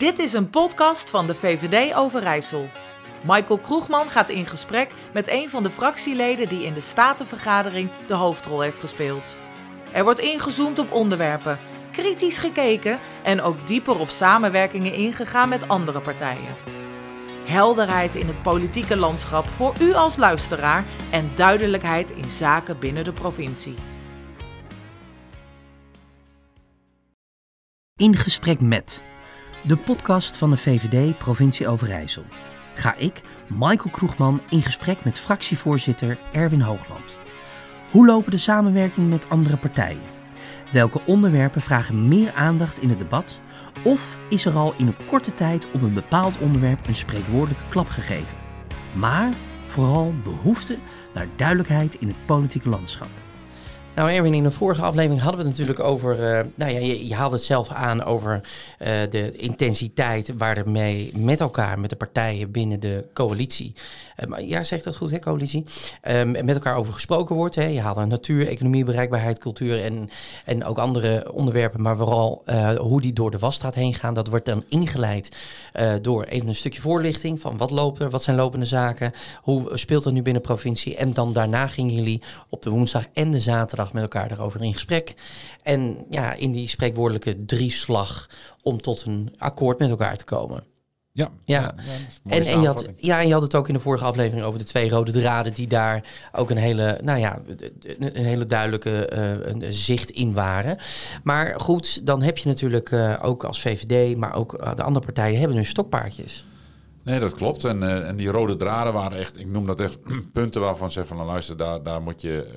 Dit is een podcast van de VVD Overijssel. Michael Kroegman gaat in gesprek met een van de fractieleden die in de Statenvergadering de hoofdrol heeft gespeeld. Er wordt ingezoomd op onderwerpen, kritisch gekeken en ook dieper op samenwerkingen ingegaan met andere partijen. Helderheid in het politieke landschap voor u als luisteraar en duidelijkheid in zaken binnen de provincie. In gesprek met de podcast van de VVD Provincie Overijssel. Ga ik, Michael Kroegman, in gesprek met fractievoorzitter Erwin Hoogland. Hoe lopen de samenwerkingen met andere partijen? Welke onderwerpen vragen meer aandacht in het debat? Of is er al in een korte tijd op een bepaald onderwerp een spreekwoordelijke klap gegeven? Maar vooral behoefte naar duidelijkheid in het politieke landschap. Nou, Erwin, in de vorige aflevering hadden we het natuurlijk over. Uh, nou ja, je, je haalde het zelf aan over uh, de intensiteit waarmee met elkaar, met de partijen binnen de coalitie. Uh, maar ja, zegt dat goed, hè, coalitie? Ehm, met elkaar over gesproken wordt. Hè. Je haalde natuur, economie, bereikbaarheid, cultuur en, en ook andere onderwerpen. Maar vooral hoe die door de wasstraat heen gaan. Dat wordt dan ingeleid door even een stukje voorlichting van wat loopt er, wat zijn lopende zaken, hoe speelt dat nu binnen provincie. En dan daarna gingen jullie op de woensdag en de zaterdag met elkaar daarover in gesprek. En ja, in die spreekwoordelijke drieslag om tot een akkoord met elkaar te komen. Ja, ja. ja en, en, je had, ja, en je had het ook in de vorige aflevering over de twee rode draden die daar ook een hele, nou ja, een hele duidelijke uh, een zicht in waren. Maar goed, dan heb je natuurlijk uh, ook als VVD, maar ook de andere partijen hebben hun stokpaardjes. Nee, dat klopt. En, uh, en die rode draden waren echt, ik noem dat echt punten waarvan ze van nou, luister, daar, daar moet je,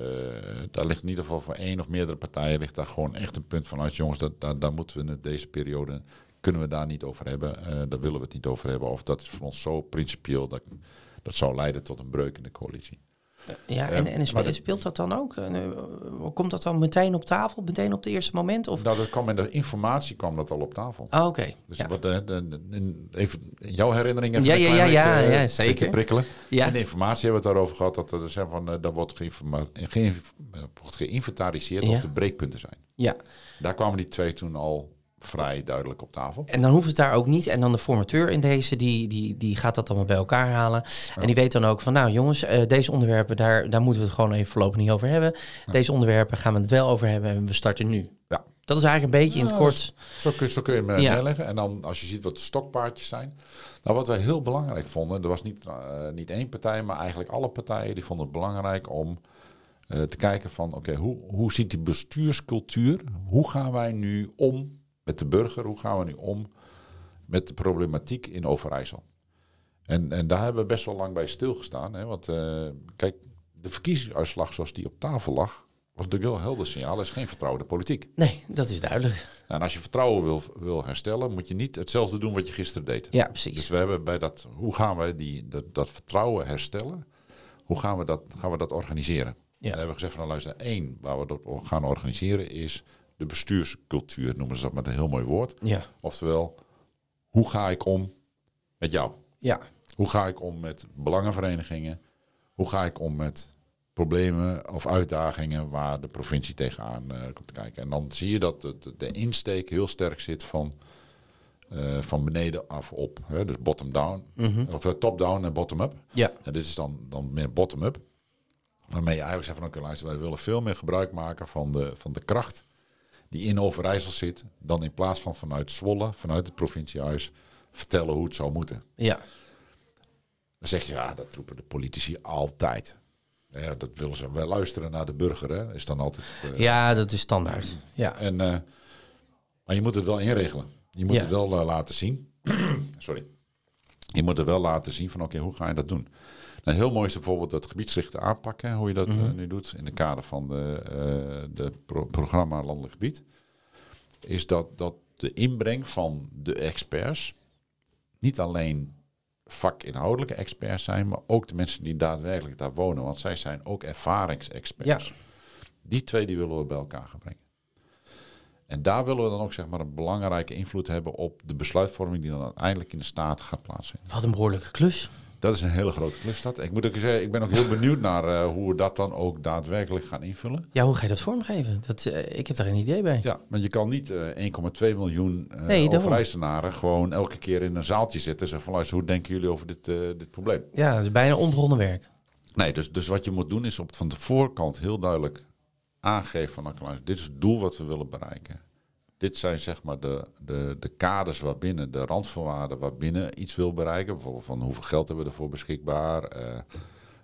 uh, daar ligt in ieder geval voor één of meerdere partijen ligt daar gewoon echt een punt van uit, jongens, dat, daar, daar moeten we in deze periode, kunnen we daar niet over hebben, uh, daar willen we het niet over hebben. Of dat is voor ons zo principieel dat dat zou leiden tot een breuk in de coalitie. Ja, en, en speelt, speelt dat dan ook? Eh, komt dat dan meteen op tafel, meteen op het eerste moment? Of? Nou, dat kwam in de informatie kwam dat al op tafel. Ah, oké. Dus wat, de, de, even jouw herinnering even ja, ja, ja, ja, uh, ja, zeker. prikkelen. Ja. In de informatie hebben we het daarover gehad dat er zijn van, dat wordt, ge geïnventariseerd ja. of de breekpunten zijn. Ja. Daar kwamen die twee toen al vrij duidelijk op tafel. En dan hoeft het daar ook niet. En dan de formateur in deze, die, die, die gaat dat allemaal bij elkaar halen. Ja. En die weet dan ook van, nou jongens, uh, deze onderwerpen, daar, daar moeten we het gewoon even voorlopig niet over hebben. Ja. Deze onderwerpen gaan we het wel over hebben en we starten nu. Ja. Dat is eigenlijk een beetje in het kort. Zo kun, zo kun je hem ja. neerleggen. En dan als je ziet wat de stokpaardjes zijn. Nou, wat wij heel belangrijk vonden, er was niet, uh, niet één partij, maar eigenlijk alle partijen die vonden het belangrijk om uh, te kijken van, oké, okay, hoe, hoe ziet die bestuurscultuur, hoe gaan wij nu om met de burger, hoe gaan we nu om met de problematiek in Overijssel? En, en daar hebben we best wel lang bij stilgestaan. Hè? Want uh, kijk, de verkiezingsuitslag zoals die op tafel lag, was natuurlijk heel helder signaal. Er is geen vertrouwen in de politiek. Nee, dat is duidelijk. En als je vertrouwen wil, wil herstellen, moet je niet hetzelfde doen wat je gisteren deed. Ja, precies. Dus we hebben bij dat, hoe gaan we die, dat, dat vertrouwen herstellen? Hoe gaan we dat, gaan we dat organiseren? Ja. En hebben we gezegd van, nou, luister, één, waar we dat gaan organiseren is de bestuurscultuur, noemen ze dat met een heel mooi woord. Ja. Oftewel, hoe ga ik om met jou? Ja. Hoe ga ik om met belangenverenigingen? Hoe ga ik om met problemen of uitdagingen waar de provincie tegenaan uh, komt kijken? En dan zie je dat de, de insteek heel sterk zit van, uh, van beneden af op. Hè? Dus bottom-down, -hmm. of uh, top-down en bottom-up. Ja. En dit is dan, dan meer bottom-up. Waarmee je eigenlijk zegt van oké, luister, wij willen veel meer gebruik maken van de, van de kracht die in Overijssel zit, dan in plaats van vanuit Zwolle, vanuit het provinciehuis, vertellen hoe het zou moeten. Ja. Dan zeg je, ja, dat roepen de politici altijd. Ja, dat willen ze wel luisteren naar de burger, hè? is dan altijd. Uh, ja, dat is standaard. Ja. En, uh, maar je moet het wel inregelen. Je moet ja. het wel uh, laten zien. Sorry. Je moet het wel laten zien van, oké, okay, hoe ga je dat doen? Nou, heel mooi is bijvoorbeeld dat gebiedsgerichte aanpakken, hoe je dat mm -hmm. uh, nu doet in de kader van de, uh, de pro programma Landelijk Gebied. Is dat, dat de inbreng van de experts niet alleen vakinhoudelijke experts zijn, maar ook de mensen die daadwerkelijk daar wonen. Want zij zijn ook ervaringsexperts. Ja. Die twee die willen we bij elkaar gaan brengen. En daar willen we dan ook zeg maar, een belangrijke invloed hebben op de besluitvorming die dan uiteindelijk in de staat gaat plaatsvinden. Wat een behoorlijke klus. Dat is een hele grote klus. Dat. Ik moet ook zeggen, ik ben ook heel benieuwd naar uh, hoe we dat dan ook daadwerkelijk gaan invullen. Ja, hoe ga je dat vormgeven? Dat, uh, ik heb daar een idee bij. Ja, want je kan niet uh, 1,2 miljoen uh, nee, gewoon elke keer in een zaaltje zitten en zeggen van luister, hoe denken jullie over dit, dit probleem? Ja, dat is bijna onbegonnen werk. Nee, dus, dus wat je moet doen is op van de voorkant heel duidelijk aangeven van nou, dit is het doel wat we willen bereiken. Dit zijn zeg maar de, de, de kaders waarbinnen, de randvoorwaarden waarbinnen iets wil bereiken. Bijvoorbeeld van hoeveel geld hebben we ervoor beschikbaar. Uh,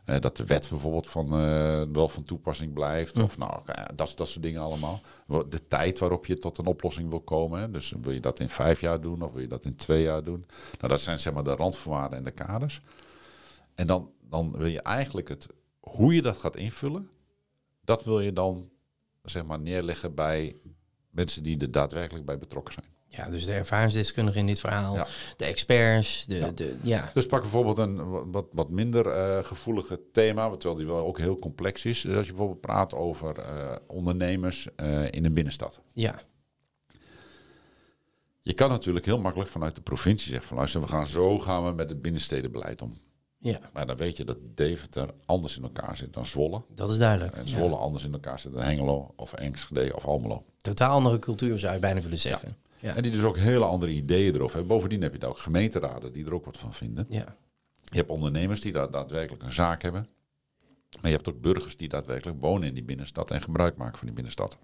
uh, dat de wet bijvoorbeeld van, uh, wel van toepassing blijft. Of nou, dat, dat soort dingen allemaal. De tijd waarop je tot een oplossing wil komen. Hè. Dus wil je dat in vijf jaar doen of wil je dat in twee jaar doen. Nou, dat zijn zeg maar de randvoorwaarden en de kaders. En dan, dan wil je eigenlijk het, hoe je dat gaat invullen, dat wil je dan zeg maar neerleggen bij mensen die er daadwerkelijk bij betrokken zijn. Ja, dus de ervaringsdeskundigen in dit verhaal, de experts, de ja. de ja. Dus pak bijvoorbeeld een wat, wat minder uh, gevoelige thema, terwijl die wel ook heel complex is. Dus als je bijvoorbeeld praat over uh, ondernemers uh, in een binnenstad. Ja. Je kan natuurlijk heel makkelijk vanuit de provincie zeggen van luister, we gaan zo gaan we met het binnenstedenbeleid om. Ja. Maar dan weet je dat Deventer anders in elkaar zit dan Zwolle. Dat is duidelijk. En Zwolle anders in elkaar zit dan Hengelo of Enschede of Almelo. Totaal andere cultuur zou je bijna willen zeggen. Ja. Ja. En die dus ook hele andere ideeën erover hebben. Bovendien heb je daar ook gemeenteraden die er ook wat van vinden. Ja. Je hebt ondernemers die daar daadwerkelijk een zaak hebben. Maar je hebt ook burgers die daadwerkelijk wonen in die binnenstad en gebruik maken van die binnenstad.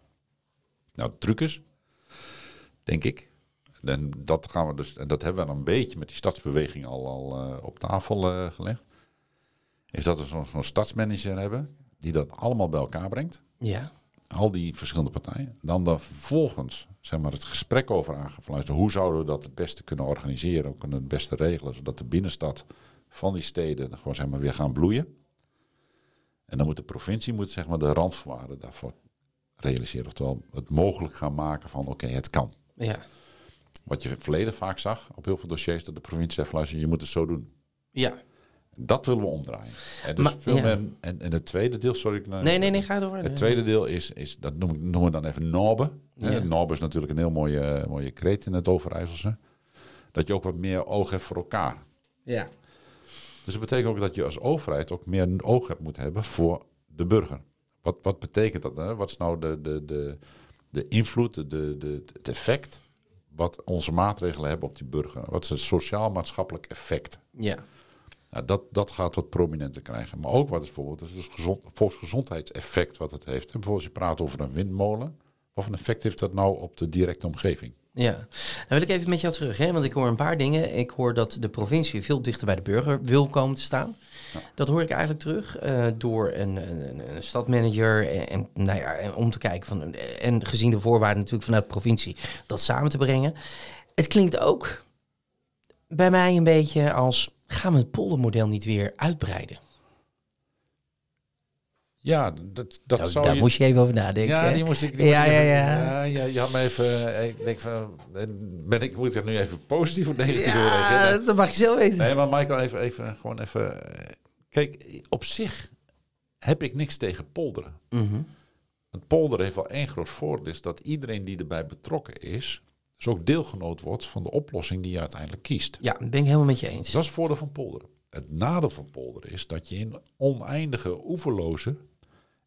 Nou, de truc is, denk ik, en dat gaan we dus, en dat hebben we dan een beetje met die stadsbeweging al, al uh, op tafel uh, gelegd. Is dat we zo'n zo stadsmanager hebben die dat allemaal bij elkaar brengt. Ja. Al die verschillende partijen. Dan dan vervolgens zeg maar, het gesprek over aangevlazen. Hoe zouden we dat het beste kunnen organiseren? Hoe kunnen het beste regelen? Zodat de binnenstad van die steden gewoon zeg maar, weer gaan bloeien. En dan moet de provincie moet, zeg maar, de randvoorwaarden daarvoor realiseren. Oftewel het mogelijk gaan maken van oké, het kan. Ja. Wat je verleden vaak zag op heel veel dossiers, dat de provincie zegt, luister, je moet het zo doen. Ja. Dat willen we omdraaien. En, dus maar, veel ja. men, en, en het tweede deel, sorry. Ik, nee, nee, nee, ga door. Het tweede deel is, is dat noem ik, noemen we dan even Norbe. Ja. Norbe is natuurlijk een heel mooie, mooie kreet in het Overijsselse. Dat je ook wat meer oog hebt voor elkaar. Ja. Dus dat betekent ook dat je als overheid ook meer oog hebt moet hebben voor de burger. Wat, wat betekent dat? Hè? Wat is nou de, de, de, de invloed, de, de, het effect wat onze maatregelen hebben op die burger. Wat is het sociaal-maatschappelijk effect? Ja. Nou, dat, dat gaat wat prominenter krijgen. Maar ook wat is bijvoorbeeld het dus gezond, volksgezondheidseffect wat het heeft. En bijvoorbeeld als je praat over een windmolen. Wat voor effect heeft dat nou op de directe omgeving? Ja, dan wil ik even met jou terug, hè? want ik hoor een paar dingen. Ik hoor dat de provincie veel dichter bij de burger wil komen te staan. Ja. Dat hoor ik eigenlijk terug uh, door een, een, een stadmanager en, en, nou ja, om te kijken van en gezien de voorwaarden natuurlijk vanuit de provincie dat samen te brengen. Het klinkt ook bij mij een beetje als gaan we het poldermodel niet weer uitbreiden? Ja, dat, dat nou, zou daar je... moest je even over nadenken. Ja, hè? die moest ik. Die ja, moest ja, ja, even, ja. ja. Je had me even. Ik denk van. Ben ik, moet ik er nu even positief of negatief ja, dat mag je zelf weten. Nee, maar Michael, even, even, gewoon even. Kijk, op zich heb ik niks tegen polderen. Mm -hmm. Het polderen heeft wel één groot voordeel, is dat iedereen die erbij betrokken is, dus ook deelgenoot wordt van de oplossing die je uiteindelijk kiest. Ja, dat ben ik helemaal met je eens. Dat is het voordeel van polderen. Het nadeel van polderen is dat je in oneindige, oeverloze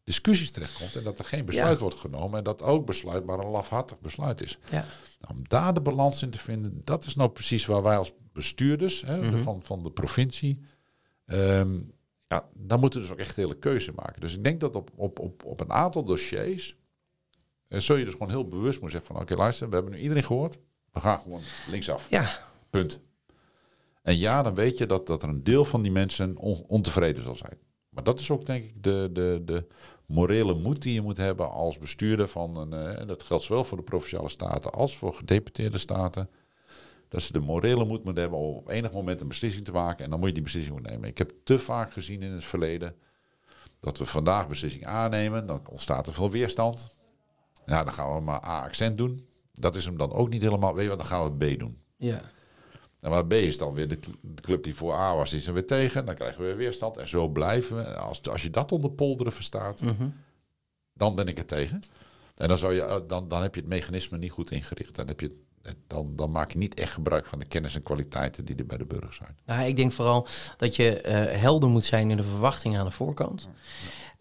discussies terechtkomt en dat er geen besluit ja. wordt genomen en dat ook besluit maar een lafhartig besluit is. Ja. Nou, om daar de balans in te vinden, dat is nou precies waar wij als bestuurders hè, mm -hmm. van, van de provincie, um, ja, dan moeten we dus ook echt hele keuze maken. Dus ik denk dat op, op, op, op een aantal dossiers uh, zul je dus gewoon heel bewust moeten zeggen van oké okay, luister, we hebben nu iedereen gehoord, we gaan gewoon linksaf. Ja. Punt. En ja, dan weet je dat, dat er een deel van die mensen on, ontevreden zal zijn. Maar dat is ook denk ik de, de, de morele moed die je moet hebben als bestuurder van een, uh, en dat geldt zowel voor de provinciale staten als voor gedeputeerde staten. Dat ze de morele moed moeten hebben om op enig moment een beslissing te maken en dan moet je die beslissing nemen. Ik heb te vaak gezien in het verleden dat we vandaag beslissing aannemen, dan ontstaat er veel weerstand. Ja, dan gaan we maar A-accent doen. Dat is hem dan ook niet helemaal. Weet je wat, dan gaan we B doen. Ja. En waar B is dan weer de, club die voor A was, die is er weer tegen. Dan krijgen we weer weerstand. En zo blijven we. Als, als je dat onder polderen verstaat, mm -hmm. dan ben ik er tegen. En dan, zou je, dan, dan heb je het mechanisme niet goed ingericht. Dan heb je dan, dan maak je niet echt gebruik van de kennis en kwaliteiten die er bij de burger zijn. Nou, ik denk vooral dat je uh, helder moet zijn in de verwachting aan de voorkant.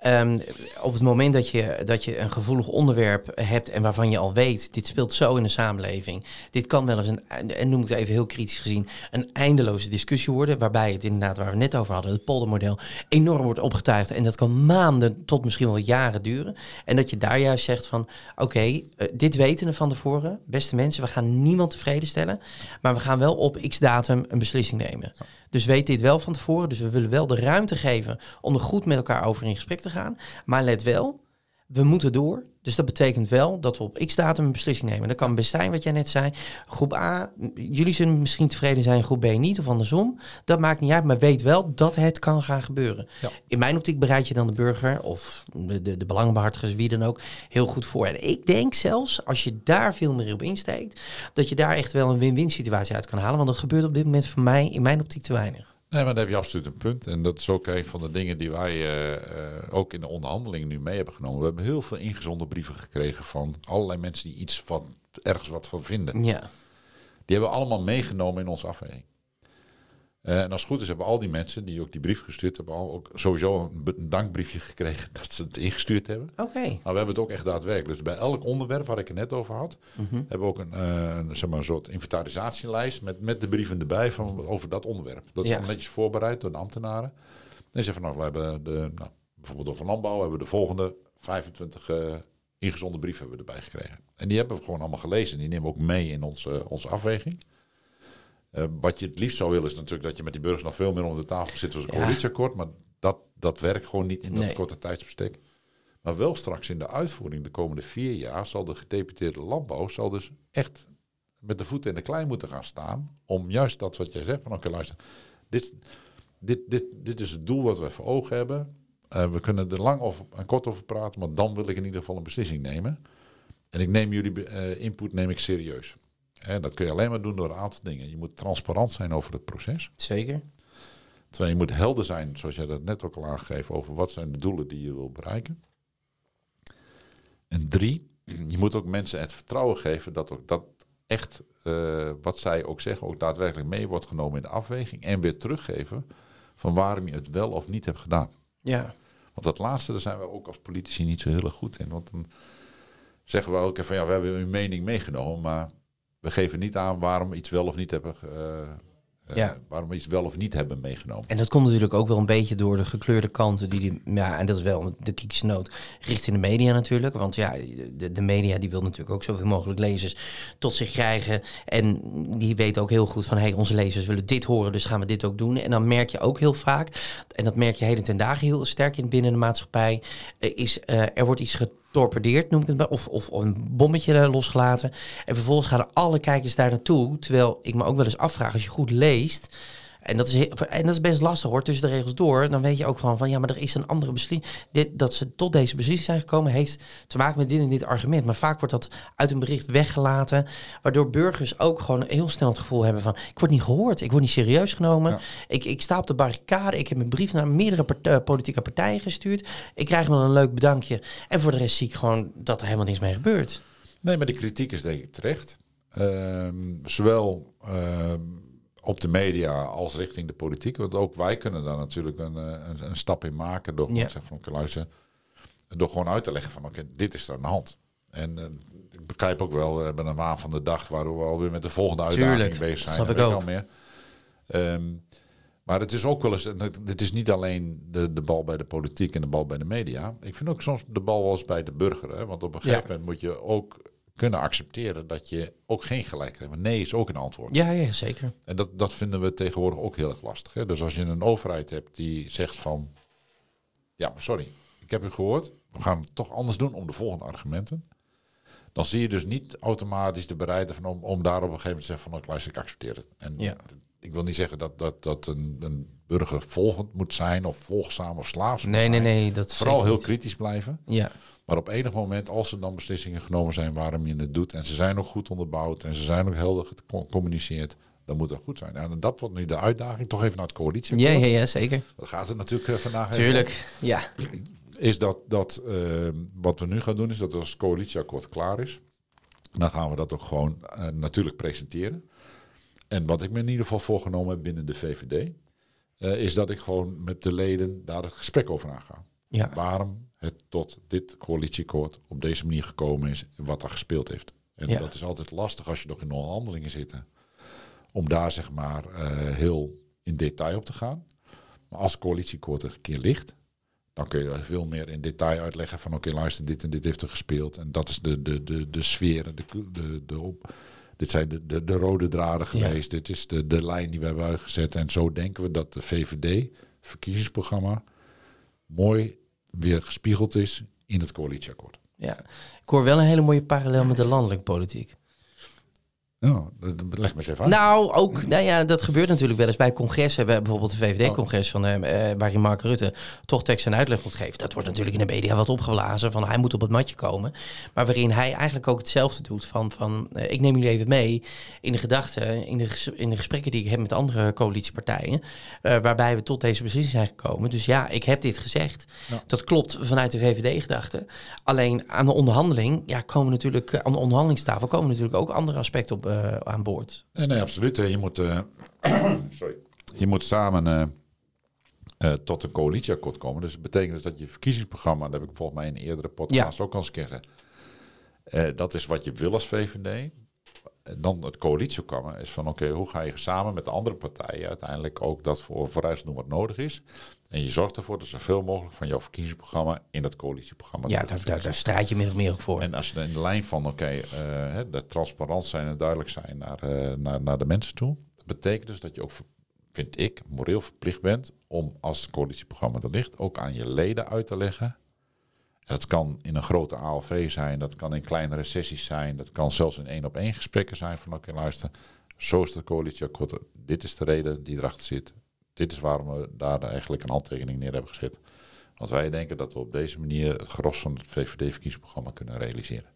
Um, op het moment dat je, dat je een gevoelig onderwerp hebt en waarvan je al weet, dit speelt zo in de samenleving. Dit kan wel eens een, en noem ik het even heel kritisch gezien, een eindeloze discussie worden. Waarbij het inderdaad, waar we net over hadden, het poldermodel, enorm wordt opgetuigd. En dat kan maanden tot misschien wel jaren duren. En dat je daar juist zegt van, oké, uh, dit weten van tevoren. Beste mensen, we gaan niemand tevreden stellen. Maar we gaan wel op x datum een beslissing nemen. Dus weet dit wel van tevoren. Dus we willen wel de ruimte geven om er goed met elkaar over in gesprek te gaan. Maar let wel, we moeten door. Dus dat betekent wel dat we op x-datum een beslissing nemen. Dat kan best zijn wat jij net zei. Groep A, jullie zullen misschien tevreden zijn, groep B niet of andersom. Dat maakt niet uit, maar weet wel dat het kan gaan gebeuren. Ja. In mijn optiek bereid je dan de burger of de, de, de belangbehartigers, wie dan ook, heel goed voor. En ik denk zelfs, als je daar veel meer op insteekt, dat je daar echt wel een win-win situatie uit kan halen. Want dat gebeurt op dit moment voor mij in mijn optiek te weinig. Nee, maar daar heb je absoluut een punt. En dat is ook een van de dingen die wij uh, uh, ook in de onderhandelingen nu mee hebben genomen. We hebben heel veel ingezonden brieven gekregen van allerlei mensen die iets van ergens wat van vinden. Ja. Die hebben we allemaal meegenomen in onze afweging. Uh, en als het goed is, hebben al die mensen die ook die brief gestuurd hebben, al ook sowieso een, dankbriefje gekregen dat ze het ingestuurd hebben. Oké. Okay. Maar we hebben het ook echt daadwerkelijk. Dus bij elk onderwerp waar ik het net over had, mm -hmm. hebben we ook een, uh, een, zeg maar, een soort inventarisatielijst met, met de brieven erbij van, over dat onderwerp. Dat is ja. netjes voorbereid door de ambtenaren. En ze van nou, we hebben de, nou, bijvoorbeeld over landbouw hebben we de volgende 25 uh, ingezonden brieven hebben we erbij gekregen. En die hebben we gewoon allemaal gelezen. Die nemen we ook mee in onze, onze afweging. Uh, wat je het liefst zou willen is natuurlijk dat je met die burgers nog veel meer onder de tafel zit als een ja. coalitieakkoord. Maar dat, dat werkt gewoon niet in dat nee. korte tijdsbestek. Maar wel straks in de uitvoering de komende vier jaar zal de gedeputeerde landbouw zal dus echt met de voeten in de klei moeten gaan staan. Om juist dat wat jij zegt van oké okay, luister, dit, dit, dit, dit is het doel wat we voor ogen hebben. Uh, we kunnen er lang of en kort over praten, maar dan wil ik in ieder geval een beslissing nemen. En ik neem jullie uh, input neem ik serieus. En dat kun je alleen maar doen door een aantal dingen. Je moet transparant zijn over het proces. Zeker. Terwijl je moet helder zijn, zoals jij dat net ook al aangegeven, over wat zijn de doelen die je wil bereiken. En drie, je moet ook mensen het vertrouwen geven dat ook dat echt uh, wat zij ook zeggen, ook daadwerkelijk mee wordt genomen in de afweging. En weer teruggeven van waarom je het wel of niet hebt gedaan. Ja. Want dat laatste, daar zijn we ook als politici niet zo heel erg goed in. Want dan zeggen we ook van ja, we hebben uw mening meegenomen, maar we geven niet aan waarom we iets wel of niet hebben. Uh, ja. waarom iets wel of niet hebben meegenomen. En dat komt natuurlijk ook wel een beetje door de gekleurde kanten die, die ja, en dat is wel de kritische noot richting de media natuurlijk, want ja, de, de media die wil natuurlijk ook zoveel mogelijk lezers tot zich krijgen en die weten ook heel goed van, hey, onze lezers willen dit horen, dus gaan we dit ook doen. En dan merk je ook heel vaak, en dat merk je heden ten dagen heel sterk in binnen de maatschappij, is uh, er wordt iets getorpedeerd, noem ik het maar, of, of een bommetje losgelaten. En vervolgens gaan alle kijkers daar naartoe. Terwijl ik me ook wel eens afvraag, als je goed leest, en dat, is heel, en dat is best lastig hoor, tussen de regels door. Dan weet je ook gewoon van, ja, maar er is een andere beslissing. Dit, dat ze tot deze beslissing zijn gekomen, heeft te maken met dit en dit argument. Maar vaak wordt dat uit een bericht weggelaten. Waardoor burgers ook gewoon heel snel het gevoel hebben van, ik word niet gehoord, ik word niet serieus genomen. Ja. Ik, ik sta op de barricade, ik heb een brief naar meerdere part politieke partijen gestuurd. Ik krijg wel een leuk bedankje. En voor de rest zie ik gewoon dat er helemaal niks mee gebeurt. Nee, maar de kritiek is denk ik terecht. Uh, zowel... Uh, op de media als richting de politiek. Want ook wij kunnen daar natuurlijk een, een, een stap in maken door gewoon, ja. zeg van, luister, door gewoon uit te leggen van oké, dit is er aan de hand. En uh, ik begrijp ook wel, we hebben een waan van de dag waar we alweer met de volgende uitdaging Tuurlijk, bezig zijn. Snap ik ook. Meer. Um, maar het is ook wel eens, het is niet alleen de, de bal bij de politiek en de bal bij de media. Ik vind ook soms de bal wel eens bij de burger. Hè? Want op een gegeven ja. moment moet je ook kunnen accepteren dat je ook geen gelijk hebt. Maar nee is ook een antwoord. Ja, ja zeker. En dat, dat vinden we tegenwoordig ook heel erg lastig. Hè? Dus als je een overheid hebt die zegt van... Ja, maar sorry, ik heb u gehoord. We gaan het toch anders doen om de volgende argumenten. Dan zie je dus niet automatisch de bereidheid van om, om daar op een gegeven moment te zeggen van... Nou, ik accepteer het. En ja. ik wil niet zeggen dat, dat, dat een, een burger volgend moet zijn of volgzaam of slaafs Nee, nee, nee. Dat Vooral heel niet. kritisch blijven. Ja. Maar op enig moment, als er dan beslissingen genomen zijn waarom je het doet, en ze zijn ook goed onderbouwd en ze zijn ook helder gecommuniceerd, dan moet dat goed zijn. En dat wordt nu de uitdaging, toch even naar het coalitie. Ja, ja, ja, zeker. Dat gaat het natuurlijk uh, vandaag. Tuurlijk, ja. Is dat, dat uh, wat we nu gaan doen, is dat als het coalitieakkoord klaar is, Dan gaan we dat ook gewoon uh, natuurlijk presenteren. En wat ik me in ieder geval voorgenomen heb binnen de VVD, uh, is dat ik gewoon met de leden daar het gesprek over aanga. Ja. Waarom het tot dit coalitieakkoord op deze manier gekomen is wat er gespeeld heeft. En ja. dat is altijd lastig als je nog in onderhandelingen zit. Om daar zeg maar uh, heel in detail op te gaan. Maar als coalitieakkoord een keer ligt, dan kun je veel meer in detail uitleggen van oké, luister, dit en dit heeft er gespeeld. En dat is de, de, de, de sfeer, de, de, de op, dit zijn de, de, de rode draden geweest. Dit is de, de lijn die we hebben uitgezet. En zo denken we dat de VVD, verkiezingsprogramma, mooi weer gespiegeld is in het coalitieakkoord. Ja, ik hoor wel een hele mooie parallel met de landelijke politiek. Ja, leg me eens even uit. Nou, ook, nou ja, dat gebeurt natuurlijk wel eens bij congressen. We hebben bijvoorbeeld de VVD-congres van uh, waarin Mark Rutte toch tekst en uitleg moet geven. Dat wordt natuurlijk in de media wat opgeblazen van hij moet op het matje komen. Maar waarin hij eigenlijk ook hetzelfde doet van, van uh, ik neem jullie even mee in de gedachten, in de, in de gesprekken die ik heb met andere coalitiepartijen, uh, waarbij we tot deze beslissing zijn gekomen. Dus ja, ik heb dit gezegd. Ja. Dat klopt vanuit de VVD-gedachte. Alleen aan de onderhandeling, ja, komen natuurlijk, aan de onderhandelingstafel komen natuurlijk ook andere aspecten op uh, aan boord. Nee, nee absoluut. Je moet, uh, sorry. je moet samen uh, tot een coalitieakkoord komen. Dus dat betekent dus dat je verkiezingsprogramma, dat heb ik volgens mij in een eerdere podcast ja. ook al eens gezegd. dat is wat je wil als VVD. Dan het coalitieprogramma is van oké, hoe ga je samen met de andere partijen uiteindelijk ook dat voor vooruit doen wat nodig is. En je zorgt ervoor dat zoveel mogelijk van jouw verkiezingsprogramma in dat coalitieprogramma. Ja, daar, daar, daar, strijd je min of meer ook voor. En als je in de lijn van, oké, okay, uh, transparant zijn en duidelijk zijn naar, uh, naar, naar de mensen toe. Dat betekent dus dat je ook, vind ik, moreel verplicht bent om als het coalitieprogramma er ligt, ook aan je leden uit te leggen. En dat kan in een grote ALV zijn, dat kan in kleinere sessies zijn, dat kan zelfs in één op één gesprekken zijn van, oké, luister, zo is het coalitieakkoord, dit is de reden die erachter zit dit is waarom we daar eigenlijk een handtekening neer hebben gezet. Want wij denken dat we op deze manier het gros van het VVD-verkiezingsprogramma kunnen realiseren.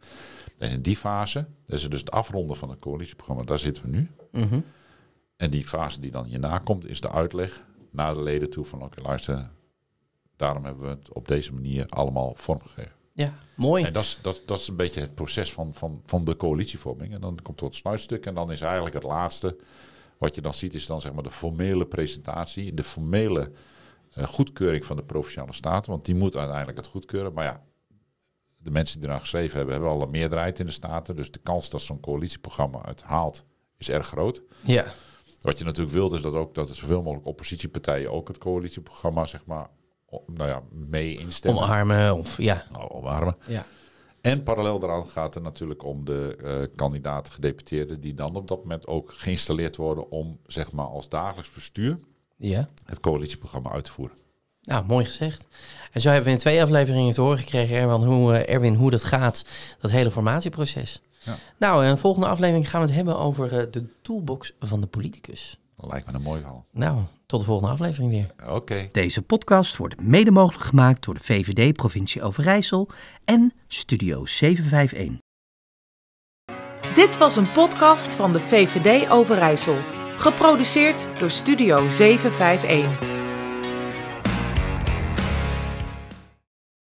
En in die fase, dat is dus het afronden van het coalitieprogramma, daar zitten we nu. Mhm. En die fase die dan hierna komt, is de uitleg naar de leden toe van oké, luister, daarom hebben we het op deze manier allemaal vormgegeven. Ja, mooi. En dat is, dat, dat is een beetje het proces van, van, van de coalitievorming. En dan komt er het sluitstuk en dan is eigenlijk het laatste wat je dan ziet is dan zeg maar de formele presentatie, de formele uh, goedkeuring van de Provinciale Staten. Want die moet uiteindelijk het goedkeuren. Maar ja, de mensen die eraan geschreven hebben, hebben al een meerderheid in de Staten. Dus de kans dat zo'n coalitieprogramma het haalt, is erg groot. Ja. Wat je natuurlijk wilt, is dat ook dat er zoveel mogelijk oppositiepartijen ook het coalitieprogramma, zeg maar, nou ja, mee instemmen. Omarmen of ja. Nou, omarmen. Ja. En parallel daaraan gaat het natuurlijk om de uh, kandidaten gedeputeerden die dan op dat moment ook geïnstalleerd worden om zeg maar als dagelijks bestuur ja. het coalitieprogramma uit te voeren. Nou, mooi gezegd. En zo hebben we in twee afleveringen te horen gekregen, Erwin, hoe, uh, Erwin, hoe dat gaat, dat hele formatieproces. Ja. Nou, in de volgende aflevering gaan we het hebben over uh, de toolbox van de politicus. Lijkt me een mooi verhaal. Nou, tot de volgende aflevering weer. Oké. Deze podcast wordt mede mogelijk gemaakt door de VVD Provincie Overijssel en Studio 751. Dit was een podcast van de VVD Overijssel, geproduceerd door Studio 751.